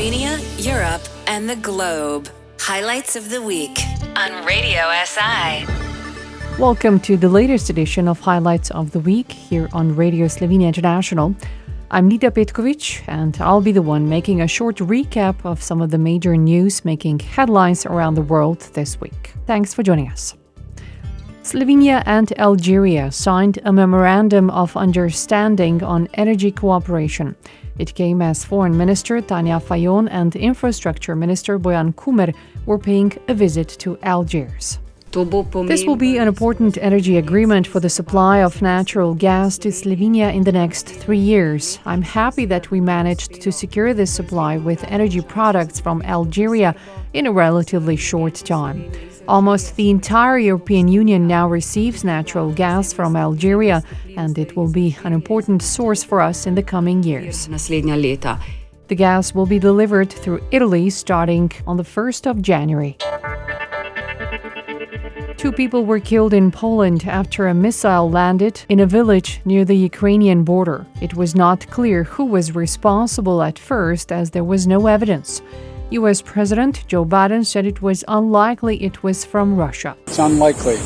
Slovenia, Europe, and the globe. Highlights of the week on Radio SI. Welcome to the latest edition of Highlights of the Week here on Radio Slovenia International. I'm Nita Petkovic, and I'll be the one making a short recap of some of the major news making headlines around the world this week. Thanks for joining us. Slovenia and Algeria signed a memorandum of understanding on energy cooperation. It came as Foreign Minister Tanja Fajon and Infrastructure Minister Bojan Kumer were paying a visit to Algiers. This will be an important energy agreement for the supply of natural gas to Slovenia in the next three years. I'm happy that we managed to secure this supply with energy products from Algeria in a relatively short time. Almost the entire European Union now receives natural gas from Algeria, and it will be an important source for us in the coming years. The gas will be delivered through Italy starting on the 1st of January. Two people were killed in Poland after a missile landed in a village near the Ukrainian border. It was not clear who was responsible at first, as there was no evidence. US President Joe Biden said it was unlikely it was from Russia. It's unlikely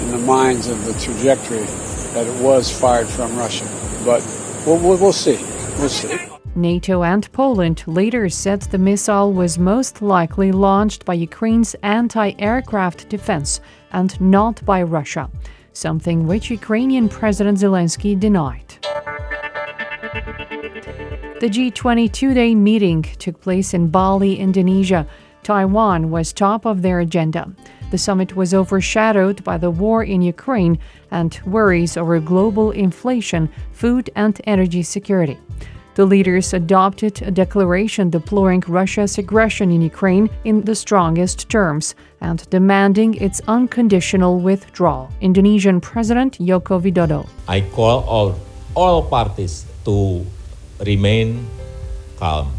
in the minds of the trajectory that it was fired from Russia, but we'll, we'll, see. We'll see. NATO and Poland later said the missile was most likely launched by Ukraine's anti aircraft defense and not by Russia, something which Ukrainian President Zelensky denied. The G20 two day meeting took place in Bali, Indonesia. Taiwan was top of their agenda. The summit was overshadowed by the war in Ukraine and worries over global inflation, food, and energy security. The leaders adopted a declaration deploring Russia's aggression in Ukraine in the strongest terms and demanding its unconditional withdrawal. Indonesian President Joko Widodo. I call all, all parties to remain calm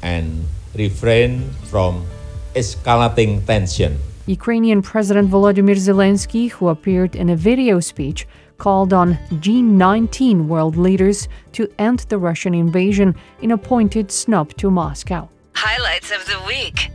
and refrain from escalating tension. Ukrainian President Volodymyr Zelensky, who appeared in a video speech, called on G19 world leaders to end the Russian invasion in a pointed snub to Moscow. Highlights of the week.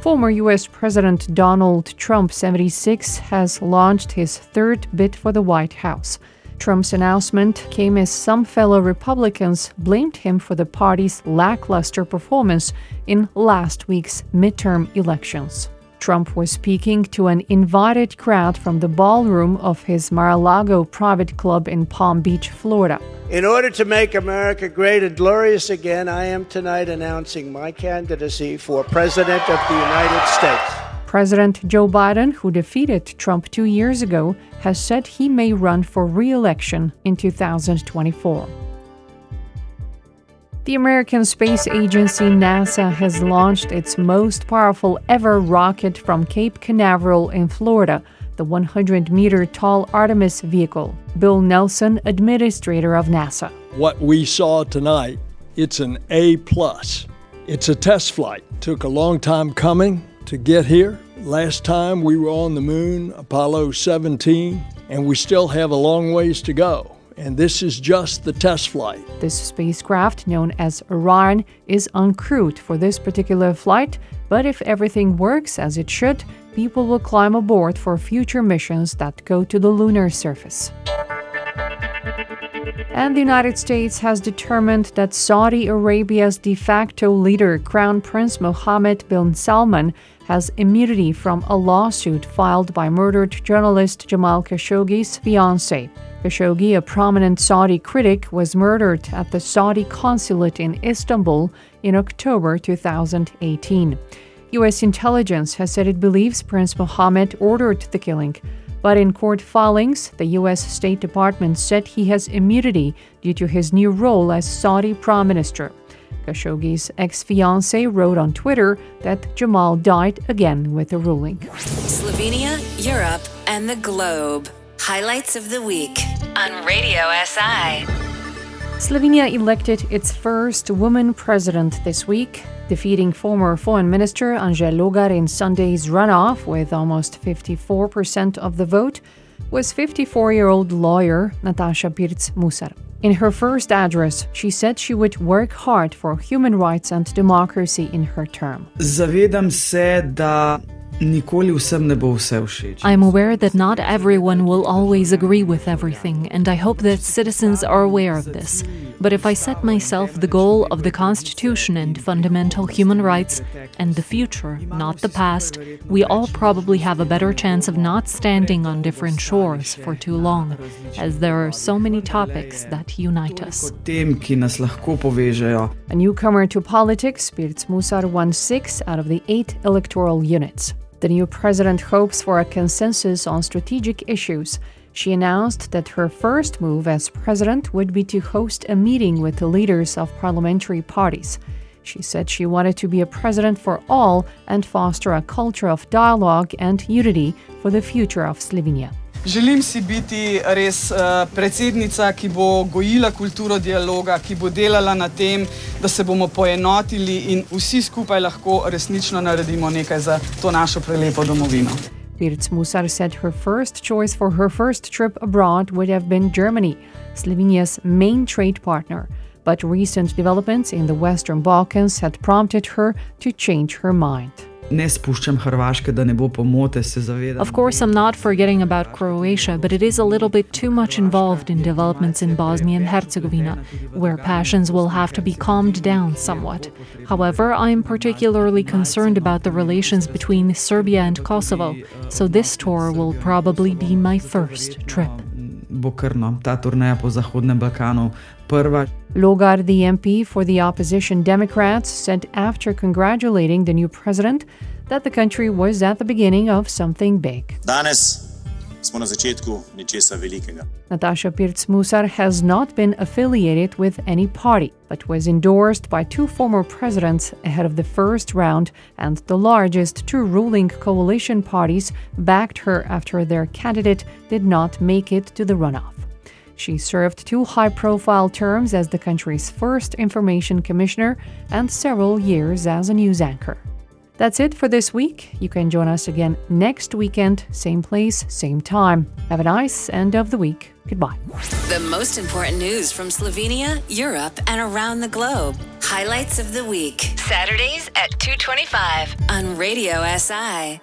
Former US President Donald Trump, 76, has launched his third bid for the White House. Trump's announcement came as some fellow Republicans blamed him for the party's lackluster performance in last week's midterm elections. Trump was speaking to an invited crowd from the ballroom of his Mar a Lago private club in Palm Beach, Florida. In order to make America great and glorious again, I am tonight announcing my candidacy for President of the United States. President Joe Biden, who defeated Trump two years ago, has said he may run for re election in 2024. The American Space Agency NASA has launched its most powerful ever rocket from Cape Canaveral in Florida, the 100 meter tall Artemis vehicle. Bill Nelson, administrator of NASA. What we saw tonight, it's an A plus. It's a test flight. Took a long time coming to get here. Last time we were on the moon, Apollo 17, and we still have a long ways to go and this is just the test flight. This spacecraft, known as Orion, is uncrewed for this particular flight, but if everything works as it should, people will climb aboard for future missions that go to the lunar surface. And the United States has determined that Saudi Arabia's de facto leader, Crown Prince Mohammed bin Salman, has immunity from a lawsuit filed by murdered journalist Jamal Khashoggi's fiancée. Khashoggi, a prominent Saudi critic, was murdered at the Saudi consulate in Istanbul in October 2018. U.S. intelligence has said it believes Prince Mohammed ordered the killing, but in court filings, the U.S. State Department said he has immunity due to his new role as Saudi Prime Minister. Khashoggi's ex fiancee wrote on Twitter that Jamal died again with the ruling. Slovenia, Europe, and the globe. Highlights of the week on Radio SI. Slovenia elected its first woman president this week, defeating former Foreign Minister Anže Logar in Sunday's runoff with almost 54% of the vote, was 54 year old lawyer Natasha Pirc Musar. In her first address, she said she would work hard for human rights and democracy in her term. Zavedam se, da nikoli vsem ne bo vse všeč. I am aware that not everyone will always agree with everything, and I hope that citizens are aware of this. But if I set myself the goal of the Constitution and fundamental human rights, and the future, not the past, we all probably have a better chance of not standing on different shores for too long, as there are so many topics that unite us. Tem, ki nas lahko povežejo. A newcomer to politics, Pirc Musar won six out of the eight electoral units. The new president hopes for a consensus on strategic issues. She announced that her first move as president would be to host a meeting with the leaders of parliamentary parties. She said she wanted to be a president for all and foster a culture of dialogue and unity for the future of Slovenia. Želim si biti res uh, predsednica, ki bo gojila kulturo dialoga, ki bo delala na tem, da se bomo poenotili in vsi skupaj lahko resnično naredimo nekaj za to našo prelepo domovino. Pirc Musar said her first choice for her first trip abroad would have been Germany, Slovenia's main trade partner. But recent developments in the Western Balkans had prompted her to change her mind. Ne spuščam Hrvaške, da ne bo pomote, se zavedam. Of course, I'm not forgetting about Croatia, but it is a little bit too much involved in developments in Bosnia and Herzegovina, where passions will have to be calmed down somewhat. However, I am particularly concerned about the relations between Serbia and Kosovo, so this tour will probably be my first trip. Bo krno, ta turneja po Zahodnem Balkanu prva. Logar, the MP for the opposition Democrats, said after congratulating the new president that the country was at the beginning of something big. Danes smo na začetku nečesa velikega. Natasha Pirc Musar has not been affiliated with any party, but was endorsed by two former presidents ahead of the first round, and the largest two ruling coalition parties backed her after their candidate did not make it to the runoff. She served two high profile terms as the country's first information commissioner and several years as a news anchor. That's it for this week. You can join us again next weekend, same place, same time. Have a nice end of the week. Goodbye. The most important news from Slovenia, Europe, and around the globe. Highlights of the week. Saturdays at 225 on Radio SI.